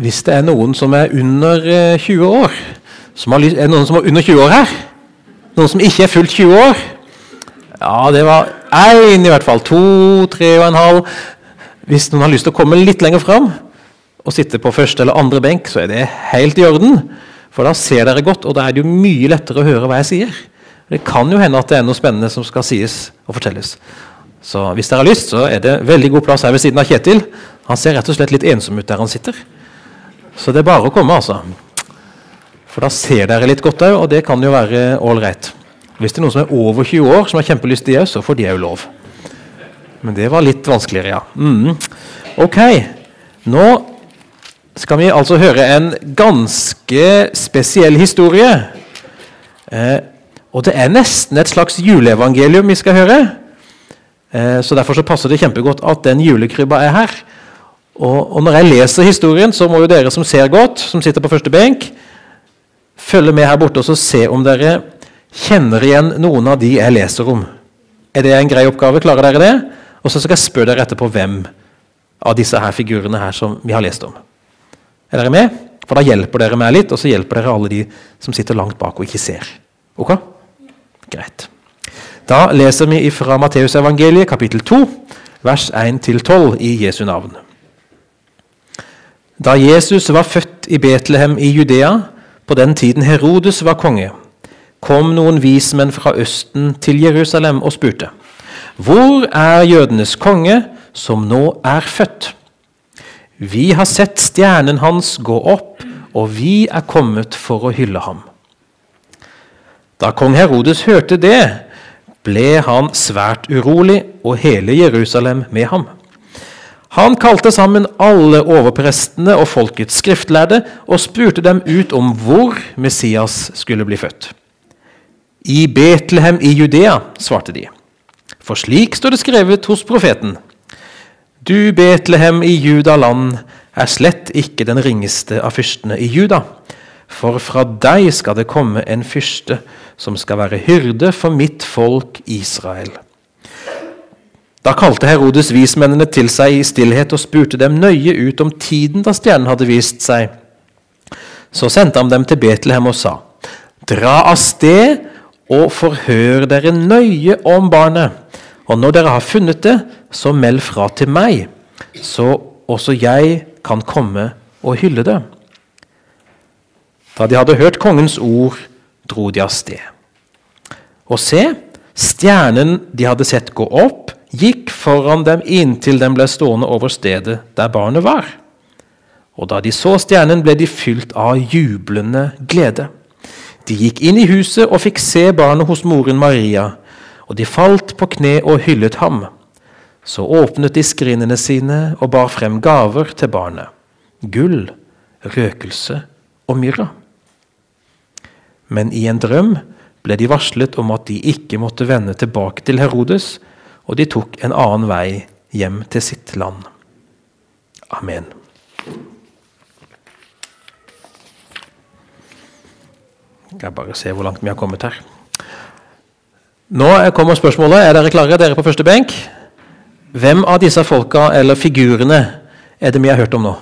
Hvis det er noen som er under eh, 20 år som har Er det noen som er under 20 år her? Noen som ikke er fullt 20 år? Ja, det var én i hvert fall. To, tre og en halv. Hvis noen har lyst til å komme litt lenger fram og sitte på første eller andre benk, så er det helt i orden. For da ser dere godt, og da er det jo mye lettere å høre hva jeg sier. Det kan jo hende at det er noe spennende som skal sies og fortelles. Så hvis dere har lyst, så er det veldig god plass her ved siden av Kjetil. Han ser rett og slett litt ensom ut der han sitter. Så det er bare å komme, altså. For da ser dere litt godt òg, og det kan jo være ålreit. Hvis det er noen som er over 20 år som har kjempelyst, de òg, så får de òg lov. Men det var litt vanskeligere, ja. Mm. Ok, nå skal vi altså høre en ganske spesiell historie. Eh, og det er nesten et slags juleevangelium vi skal høre. Eh, så Derfor så passer det kjempegodt at den julekrybba er her. Og, og, Når jeg leser historien, så må jo dere som ser godt, som sitter på første benk, følge med her borte og så se om dere kjenner igjen noen av de jeg leser om. Er det en grei oppgave? Klarer dere det? Og så skal jeg spørre dere etterpå hvem av disse her figurene her som vi har lest om. Er dere med? For da hjelper dere meg litt, og så hjelper dere alle de som sitter langt bak og ikke ser. Ok? Greit. Da leser vi fra Matteusevangeliet kapittel 2, vers 1-12 i Jesu navn. Da Jesus var født i Betlehem i Judea, på den tiden Herodes var konge, kom noen vismenn fra Østen til Jerusalem og spurte:" Hvor er jødenes konge, som nå er født? Vi har sett stjernen hans gå opp, og vi er kommet for å hylle ham. Da kong Herodes hørte det, ble han svært urolig, og hele Jerusalem med ham. Han kalte sammen alle overprestene og folkets skriftlærde og spurte dem ut om hvor Messias skulle bli født. I Betlehem i Judea, svarte de. For slik står det skrevet hos profeten. Du Betlehem i Judaland er slett ikke den ringeste av fyrstene i Juda. For fra deg skal det komme en fyrste som skal være hyrde for mitt folk Israel. Da kalte Herodes vismennene til seg i stillhet og spurte dem nøye ut om tiden da stjernen hadde vist seg. Så sendte han dem til Betlehem og sa.: Dra av sted og forhør dere nøye om barnet. Og når dere har funnet det, så meld fra til meg, så også jeg kan komme og hylle det. Da de hadde hørt kongens ord, dro de av sted. Og se, stjernen de hadde sett gå opp, gikk foran dem inntil den ble stående over stedet der barnet var. Og da de så stjernen, ble de fylt av jublende glede. De gikk inn i huset og fikk se barnet hos moren Maria, og de falt på kne og hyllet ham. Så åpnet de skrinene sine og bar frem gaver til barnet. Gull, røkelse og myrra. Men i en drøm ble de varslet om at de ikke måtte vende tilbake til Herodes, og de tok en annen vei hjem til sitt land. Amen. Jeg bare se hvor langt vi har kommet her. Nå kommer spørsmålet. Er dere klare, dere på første benk? Hvem av disse folka eller figurene er det vi har hørt om nå?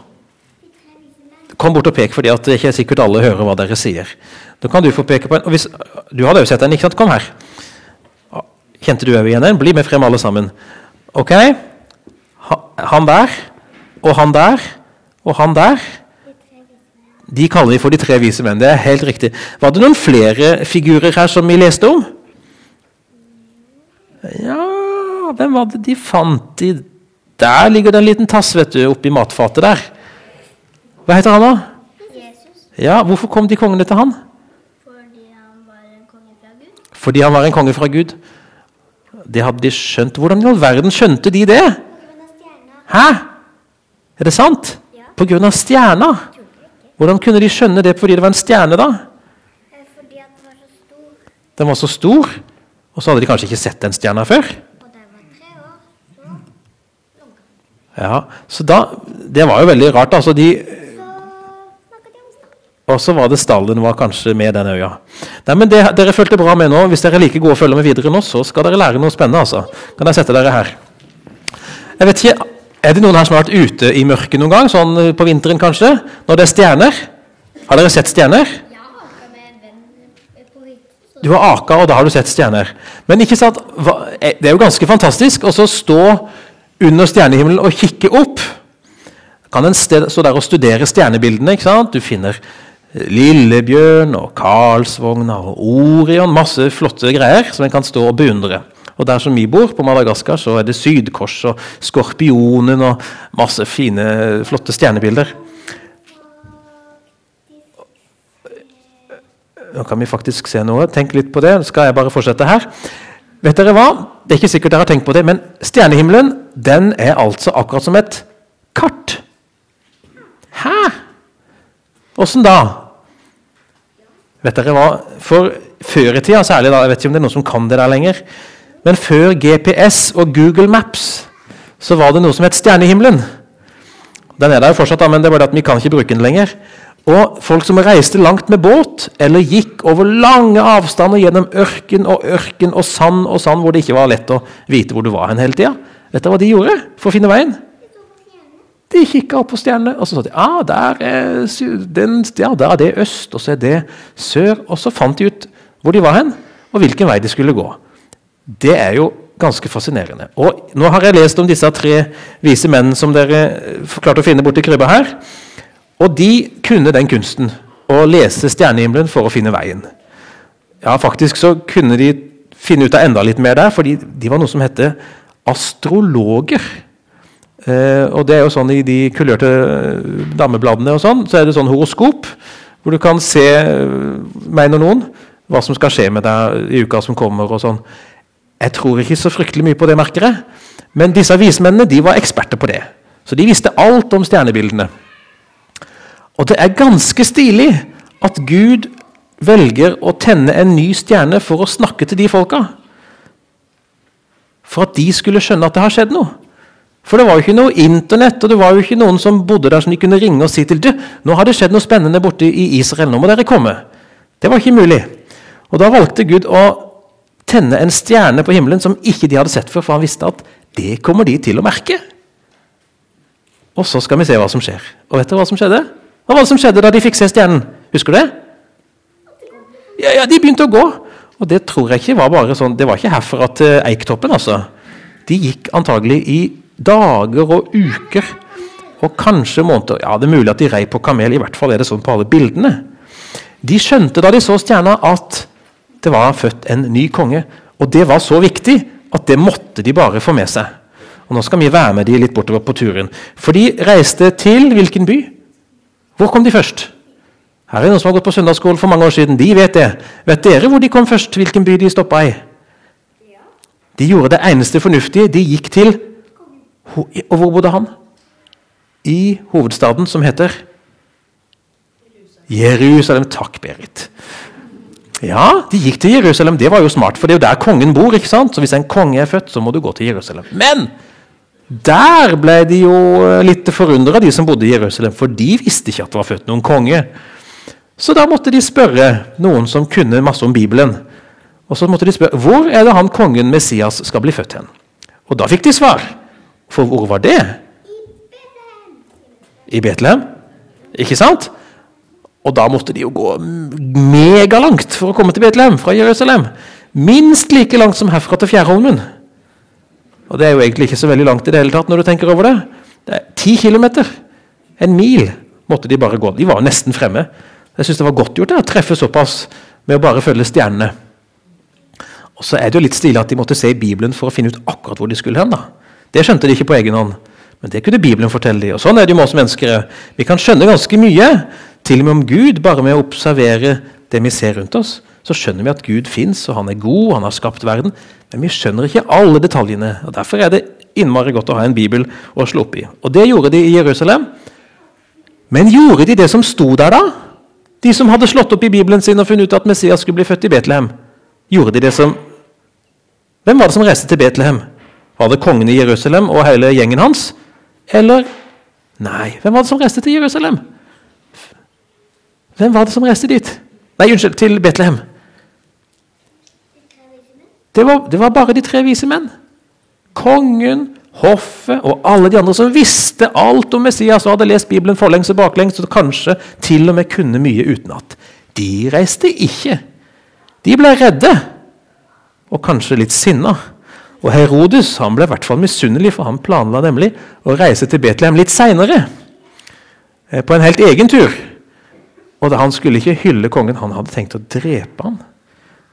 Kom bort og pek, for det er ikke sikkert alle hører hva dere sier. Da kan Du få peke på en. Hvis, du jo sett den, ikke sant? Kom her. Kjente du òg igjen den? Bli med frem, alle sammen. Ok? Han der, og han der, og han der. De kaller vi for de tre vise menn. Det er helt riktig. Var det noen flere figurer her som vi leste om? Ja Hvem var det de fant? De der ligger det en liten tass vet du, oppi matfatet der. Hva heter han, da? Jesus. Ja, Hvorfor kom de kongene til han? Fordi han var en konge fra Gud. Fordi han var en konge fra Gud. Det hadde de skjønt. Hvordan i all verden skjønte de det? Hæ? Er det sant? Ja. På grunn av stjerna? Hvordan kunne de skjønne det fordi det var en stjerne, da? Eh, Fordi at den var så stor, Den var så stor, og så hadde de kanskje ikke sett den stjerna før. og den var tre år, så. Ja, så da, Det var jo veldig rart. altså de, Så snakket de om stall. Og så var det stallen var kanskje med den øya. Nei, men det, Dere fulgte bra med nå. Hvis dere er like gode å følge med videre nå, så skal dere lære noe spennende. altså. Kan dere sette dere her? Jeg vet ikke, Er det noen her som har vært ute i mørket noen gang? Sånn eh, på vinteren, kanskje? Når det er stjerner? Har dere sett stjerner? Eh. Du har aka, og da har du sett stjerner. Men ikke sant, eh, det er jo ganske fantastisk å stå under stjernehimmelen og kikke opp. Kan en sted, stå der og studere stjernebildene. ikke sant? Du finner Lillebjørn og Karlsvogna og Orion. Masse flotte greier som en kan stå og beundre. Og der som vi bor, på Madagaskar, så er det Sydkors og Skorpionen og masse fine, flotte stjernebilder. Nå kan vi faktisk se noe. Tenk litt på det. Skal jeg bare fortsette her? Vet dere hva? Det er ikke sikkert dere har tenkt på det, men stjernehimmelen den er altså akkurat som et kart. Hæ? Åssen da? Vet dere hva? For før i tida, særlig da, jeg vet ikke om det er noen som kan det der lenger, men før GPS og Google Maps så var det noe som het stjernehimmelen. Den er der jo fortsatt, da, men det bare det at vi kan ikke bruke den lenger. Og folk som reiste langt med båt, eller gikk over lange avstander gjennom ørken og ørken og sand og sand hvor det ikke var lett å vite hvor du var hen hele tida. Vet dere hva de gjorde for å finne veien? De kikka opp på stjernene, og så sa de ah, der, er, den, ja, der er det øst, og så er det sør. Og så fant de ut hvor de var hen, og hvilken vei de skulle gå. Det er jo ganske fascinerende. Og Nå har jeg lest om disse tre vise menn som dere eh, klarte å finne borti krybba her. Og de kunne den kunsten å lese stjernehimmelen for å finne veien. Ja, Faktisk så kunne de finne ut av enda litt mer der, fordi de var noe som heter astrologer. Eh, og det er jo sånn I de kulørte eh, damebladene og sånn, så er det sånn horoskop, hvor du kan se, meg mener noen, hva som skal skje med deg i uka som kommer. og sånn. Jeg tror ikke så fryktelig mye på det, merker jeg. Men disse vismennene de var eksperter på det. Så de visste alt om stjernebildene. Og det er ganske stilig at Gud velger å tenne en ny stjerne for å snakke til de folka. For at de skulle skjønne at det har skjedd noe. For det var jo ikke noe internett, og det var jo ikke noen som bodde der som de kunne ringe og si til du, nå har det skjedd noe spennende borte i Israel, nå må dere komme. Det var ikke mulig. Og da valgte Gud å tenne en stjerne på himmelen som ikke de hadde sett før, for han visste at det kommer de til å merke. Og så skal vi se hva som skjer. Og vet dere hva som skjedde? Hva var det som skjedde da de fikk se stjernen? Husker du det? Ja, ja, De begynte å gå. Og det tror jeg ikke var bare sånn, det var ikke herfra til Eiktoppen. altså. De gikk antagelig i dager og uker og kanskje måneder. Ja, Det er mulig at de rei på kamel, i hvert fall er det sånn på alle bildene. De skjønte da de så stjerna at det var født en ny konge. Og det var så viktig at det måtte de bare få med seg. Og Nå skal vi være med de litt bortover på turen. For de reiste til hvilken by? Hvor kom de først? Her er noen som har gått på søndagsskole for mange år siden. De vet det. Vet dere hvor de kom først? Hvilken by de stoppa i? De gjorde det eneste fornuftige. De gikk til Og hvor bodde han? I hovedstaden som heter Jerusalem. Takk, Berit. Ja, de gikk til Jerusalem. Det var jo smart, for det er jo der kongen bor. ikke sant? Så hvis en konge er født, så må du gå til Jerusalem. Men der ble de jo eh, litt forundra, de som bodde i Jerusalem. For de visste ikke at det var født noen konge. Så da måtte de spørre noen som kunne masse om Bibelen. Og så måtte de spørre hvor er det han kongen Messias skal bli født hen. Og da fikk de svar. For hvor var det? I Betlehem. Ikke sant? Og da måtte de jo gå megalangt for å komme til Betlehem fra Jerusalem. Minst like langt som herfra til Fjærholmen. Og det er jo egentlig ikke så veldig langt i det hele tatt når du tenker over det. Det er ti kilometer. En mil måtte de bare gå. De var nesten fremme. Jeg syns det var godt gjort det, å treffe såpass med å bare følge stjernene. Og så er det jo litt stilig at de måtte se i Bibelen for å finne ut akkurat hvor de skulle hen. da. Det skjønte de ikke på egen hånd, men det kunne Bibelen fortelle dem. Og sånn er det jo med oss mennesker. Vi kan skjønne ganske mye, til og med om Gud, bare med å observere det vi ser rundt oss. Så skjønner vi at Gud fins, og han er god, han har skapt verden. Men vi skjønner ikke alle detaljene. og Derfor er det innmari godt å ha en bibel å slå opp i. Og det gjorde de i Jerusalem. Men gjorde de det som sto der, da? De som hadde slått opp i Bibelen sin og funnet ut at Messias skulle bli født i Betlehem. Gjorde de det som Hvem var det som reiste til Betlehem? Var det kongen i Jerusalem og hele gjengen hans? Eller Nei, hvem var det som reiste til Jerusalem? Hvem var det som reiste dit? Nei, unnskyld, til Betlehem. Det var, det var bare de tre vise menn. Kongen, hoffet og alle de andre som visste alt om Messias og hadde lest Bibelen forlengs og baklengs og kanskje til og med kunne mye utenat, de reiste ikke. De ble redde og kanskje litt sinna. Og Herodes han ble i hvert fall misunnelig, for han planla nemlig å reise til Betlehem litt seinere. På en helt egen tur. Og Han skulle ikke hylle kongen, han hadde tenkt å drepe han.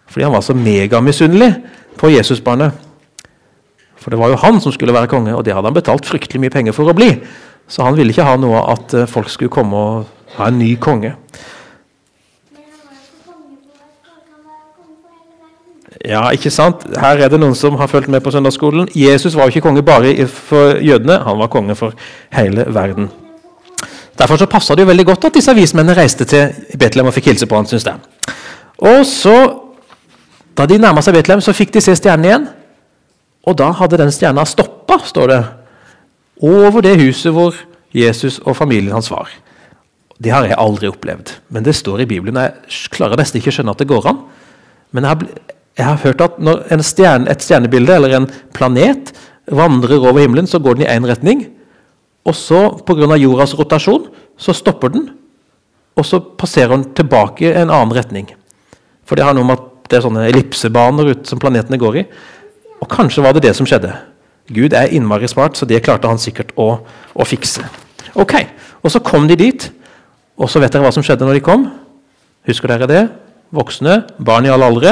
Fordi han var så megamisunnelig på Jesusbarnet. For det var jo han som skulle være konge, og det hadde han betalt fryktelig mye penger for å bli. Så han ville ikke ha noe at eh, folk skulle komme og ha en ny konge. Men han var ikke konge på at folk kan være konge for hele verden. Ja, ikke sant? Her er det noen som har fulgt med på søndagsskolen. Jesus var jo ikke konge bare for jødene, han var konge for hele verden. Derfor så passa det jo veldig godt at disse vismennene reiste til Betlehem og fikk hilse på han, synes jeg. Og så, da de nærma seg Betlehem, så fikk de se stjernen igjen. Og da hadde den stjerna stoppa, står det, over det huset hvor Jesus og familien hans var. Det har jeg aldri opplevd, men det står i Bibelen. Jeg klarer nesten ikke å skjønne at det går an. Men jeg har, jeg har hørt at når stjerne, et stjernebilde eller en planet vandrer over himmelen, så går den i én retning. Og så, pga. jordas rotasjon, så stopper den. Og så passerer den tilbake i en annen retning. For det har noe med at det er sånne ellipsebaner ut som planetene går i. Og kanskje var det det som skjedde. Gud er innmari smart, så det klarte han sikkert å, å fikse. Ok, Og så kom de dit. Og så vet dere hva som skjedde når de kom? Husker dere det? Voksne, barn i alle aldre.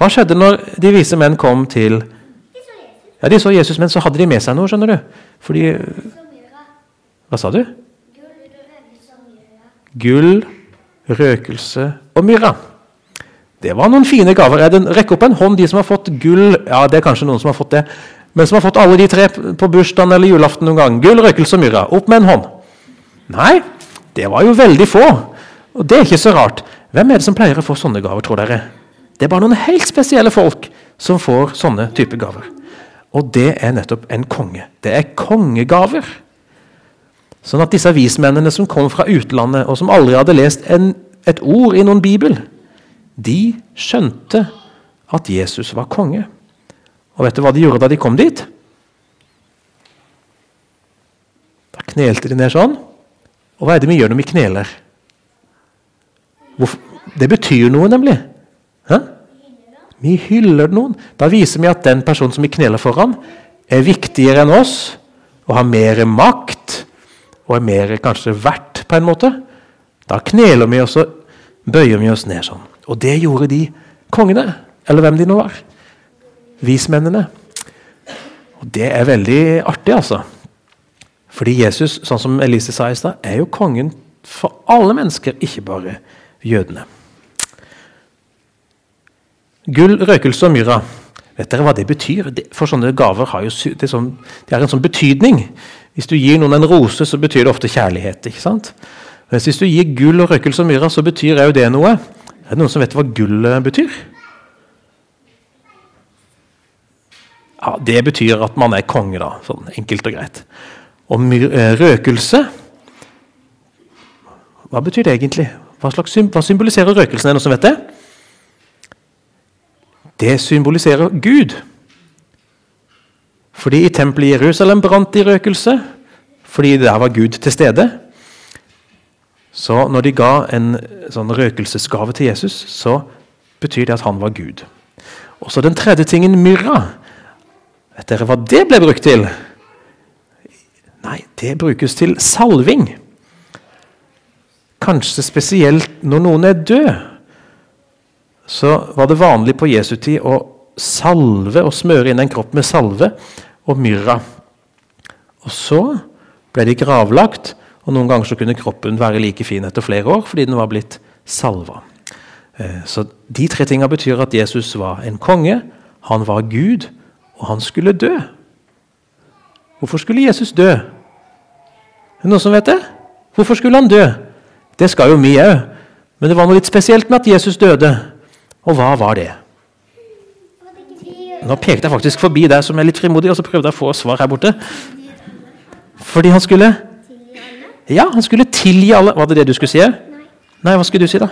Hva skjedde når de vise menn kom til Ja, De så Jesus, men så hadde de med seg noe, skjønner du. Fordi. Hva sa du? Gull, røkelse og myrra. Det var noen fine gaver. Er rekk opp en hånd, de som har fått gull. Ja, det er kanskje noen som har fått det. Men som har fått alle de tre på bursdagen eller julaften noen gang. Gull, røkelse og myrra. Opp med en hånd. Nei, det var jo veldig få. Og det er ikke så rart. Hvem er det som pleier å få sånne gaver, tror dere? Det er bare noen helt spesielle folk som får sånne type gaver. Og det er nettopp en konge. Det er kongegaver. Sånn at disse vismennene som kom fra utlandet, og som aldri hadde lest en, et ord i noen bibel, de skjønte at Jesus var konge. Og vet du hva de gjorde da de kom dit? Da knelte de ned sånn. Og hva er det vi gjør når vi kneler? Hvorfor? Det betyr noe, nemlig. Hæ? Vi hyller noen. Da viser vi at den personen som vi kneler foran, er viktigere enn oss og har mer makt og er mer kanskje verdt, på en måte. Da kneler vi oss og bøyer vi oss ned sånn. Og det gjorde de kongene, eller hvem de nå var. Vismennene. Og det er veldig artig, altså. Fordi Jesus, sånn som Elise sa i stad, er jo kongen for alle mennesker, ikke bare jødene. Gull, røkelse og myrra. Vet dere hva det betyr? For sånne gaver har jo sånn, det har en sånn betydning. Hvis du gir noen en rose, så betyr det ofte kjærlighet. ikke sant? Mens hvis du gir gull og røkelse og myrra, så betyr jo det noe. Er det noen som vet hva gull betyr? Ja, Det betyr at man er konge, da. Sånn enkelt og greit. Og eh, røkelse Hva betyr det egentlig? Hva, slags, hva symboliserer røkelsen? Er det noen som vet det? Det symboliserer Gud. Fordi i tempelet i Jerusalem brant de røkelse, fordi der var Gud til stede. Så når de ga en sånn røkelsesgave til Jesus, så betyr det at han var Gud. Og så den tredje tingen, myrra. Vet dere hva det ble brukt til? Nei, det brukes til salving. Kanskje spesielt når noen er død. Så var det vanlig på Jesu tid å salve og smøre inn en kropp med salve og myrra. Og så ble de gravlagt, og noen ganger så kunne kroppen være like fin etter flere år fordi den var blitt salva. Eh, Så de tre tingene betyr at Jesus var en konge, han var Gud, og han skulle dø. Hvorfor skulle Jesus dø? Er det noen som vet det? Hvorfor skulle han dø? Det skal jo vi òg. Men det var noe litt spesielt med at Jesus døde. Og hva var det? Nå pekte jeg faktisk forbi deg som er litt frimodig, og så prøvde jeg å få svar her borte. Fordi han skulle. Ja, han skulle tilgi alle. Var det det du skulle si? Nei. Hva skulle du si, da?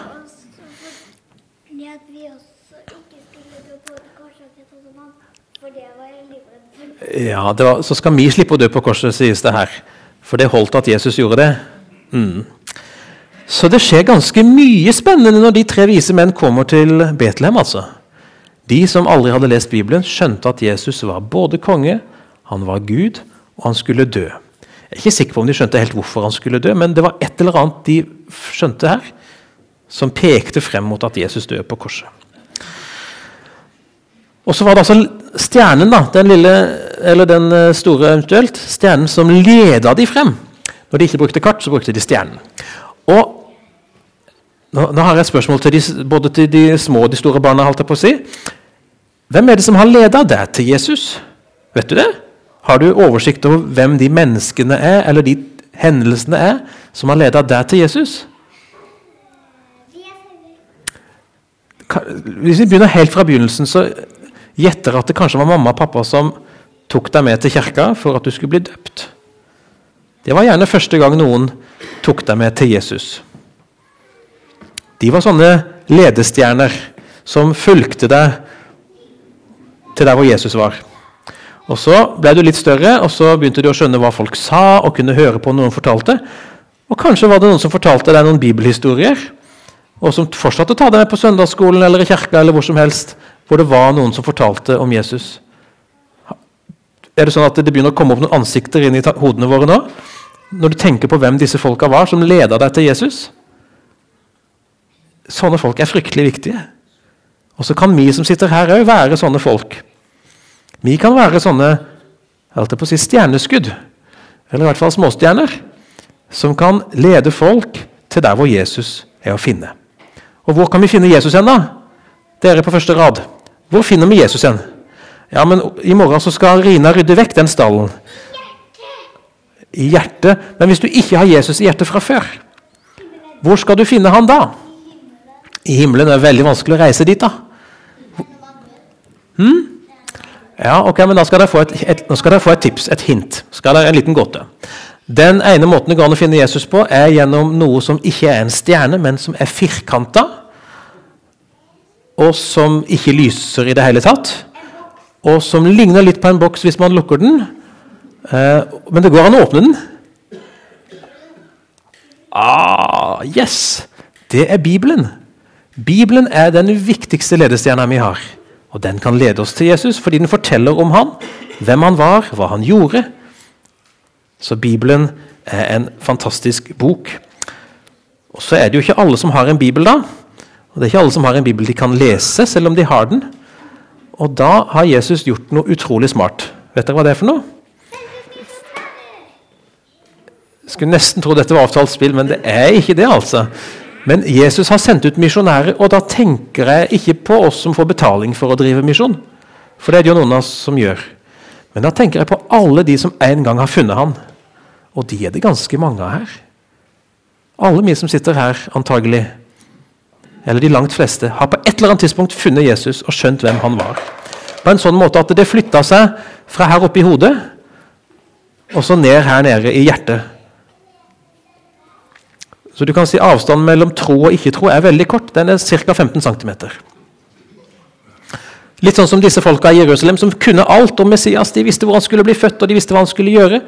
Ja, var, Så skal vi slippe å dø på korset, sies det her. For det holdt at Jesus gjorde det. Mm. Så det skjer ganske mye spennende når de tre vise menn kommer til Betlehem. altså. De som aldri hadde lest Bibelen, skjønte at Jesus var både konge, han var Gud, og han skulle dø. Jeg er ikke sikker på om de skjønte helt hvorfor han skulle dø, men det var et eller annet de skjønte her, som pekte frem mot at Jesus døde på korset. Og så var det altså stjernen, da, den lille, eller den eh, store eventuelt, stjernen som leda de frem. Når de ikke brukte kart, så brukte de stjernen. Og nå, nå har jeg et spørsmål til de, både til de små og de store barna. holdt jeg på å si. Hvem er det som har leda deg til Jesus? Vet du det? Har du oversikt over hvem de menneskene er, eller de hendelsene er, som har leda deg til Jesus? Hvis vi begynner helt fra begynnelsen, så gjetter jeg at det kanskje var mamma og pappa som tok deg med til kirka for at du skulle bli døpt. Det var gjerne første gang noen tok deg med til Jesus. De var sånne ledestjerner som fulgte deg til der hvor Jesus var. Og Så ble du litt større, og så begynte du å skjønne hva folk sa, og kunne høre på noen fortalte. Og kanskje var det noen som fortalte deg noen bibelhistorier, og som fortsatte å ta deg med på søndagsskolen eller i kirka eller hvor som helst, hvor det var noen som fortalte om Jesus. Er det sånn at det begynner å komme opp noen ansikter inn i hodene våre nå? Når du tenker på hvem disse folka var som leda deg til Jesus? Sånne folk er fryktelig viktige. Og så kan vi som sitter her òg, være sånne folk. Vi kan være sånne jeg på å si, stjerneskudd, eller i hvert fall småstjerner, som kan lede folk til der hvor Jesus er å finne. Og hvor kan vi finne Jesus hen, da? Dere på første rad. Hvor finner vi Jesus hen? Ja, men I morgen så skal Rina rydde vekk den stallen. Hjertet. Men hvis du ikke har Jesus i hjertet fra før, hvor skal du finne han da? I himmelen er det veldig vanskelig å reise dit, da. Hmm? Ja, ok, men da skal dere få et, et, dere få et tips, et hint. Skal dere En liten gåte. Den ene måten det går an å finne Jesus på, er gjennom noe som ikke er en stjerne, men som er firkanta, og som ikke lyser i det hele tatt, og som ligner litt på en boks hvis man lukker den. Eh, men det går an å åpne den. Ah, yes! Det er Bibelen. Bibelen er den viktigste ledestjerna vi har. Og Den kan lede oss til Jesus fordi den forteller om han, hvem han var, hva han gjorde. Så Bibelen er en fantastisk bok. Og Så er det jo ikke alle som har en bibel, da. Og det er ikke alle som har en bibel de kan lese, selv om de har den. Og da har Jesus gjort noe utrolig smart. Vet dere hva det er for noe? Skulle nesten tro dette var avtalt spill, men det er ikke det, altså. Men Jesus har sendt ut misjonærer, og da tenker jeg ikke på oss som får betaling for å drive misjon. For det er det jo noen av oss som gjør. Men da tenker jeg på alle de som en gang har funnet han. Og de er det ganske mange av her. Alle vi som sitter her, antagelig, eller de langt fleste, har på et eller annet tidspunkt funnet Jesus og skjønt hvem han var. På en sånn måte at det flytta seg fra her oppe i hodet og så ned her nede i hjertet. Så du kan si Avstanden mellom tro og ikke-tro er veldig kort. Den er ca. 15 cm. Litt sånn som disse folka i Jerusalem som kunne alt om Messias. De visste hvor han skulle bli født, og de visste hva han skulle gjøre.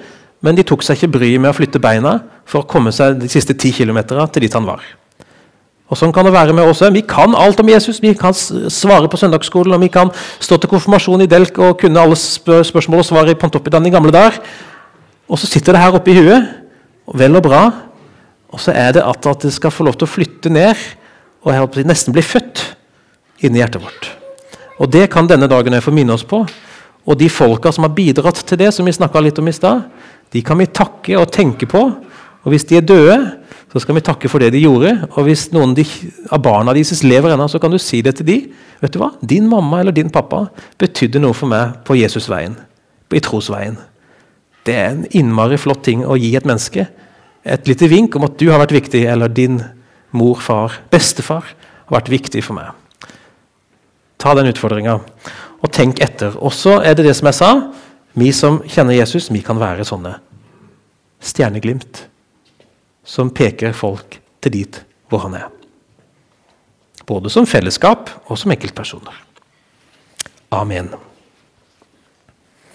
Men de tok seg ikke bryet med å flytte beina for å komme seg de siste ti kilometerne til dit han var. Og Sånn kan det være med oss. Vi kan alt om Jesus. Vi kan svare på søndagsskolen, og vi kan stå til konfirmasjon i Delk og kunne alle spør spørsmål og svar i Pontoppidan i gamle dager. Og så sitter det her oppe i huet, vel og bra. Og så er det at, at det skal få lov til å flytte ned og nesten bli født inni hjertet vårt. Og Det kan denne dagen jeg få minne oss på. Og de folka som har bidratt til det, som vi snakka litt om i stad, de kan vi takke og tenke på. Og hvis de er døde, så skal vi takke for det de gjorde. Og hvis noen av barna deres lever ennå, så kan du si det til de. Vet du hva? Din mamma eller din pappa betydde noe for meg på Jesusveien, i trosveien. Det er en innmari flott ting å gi et menneske. Et lite vink om at du har vært viktig, eller din mor, far, bestefar har vært viktig for meg. Ta den utfordringa, og tenk etter. Og så er det det som jeg sa. Vi som kjenner Jesus, vi kan være sånne stjerneglimt som peker folk til dit hvor han er. Både som fellesskap og som enkeltpersoner. Amen.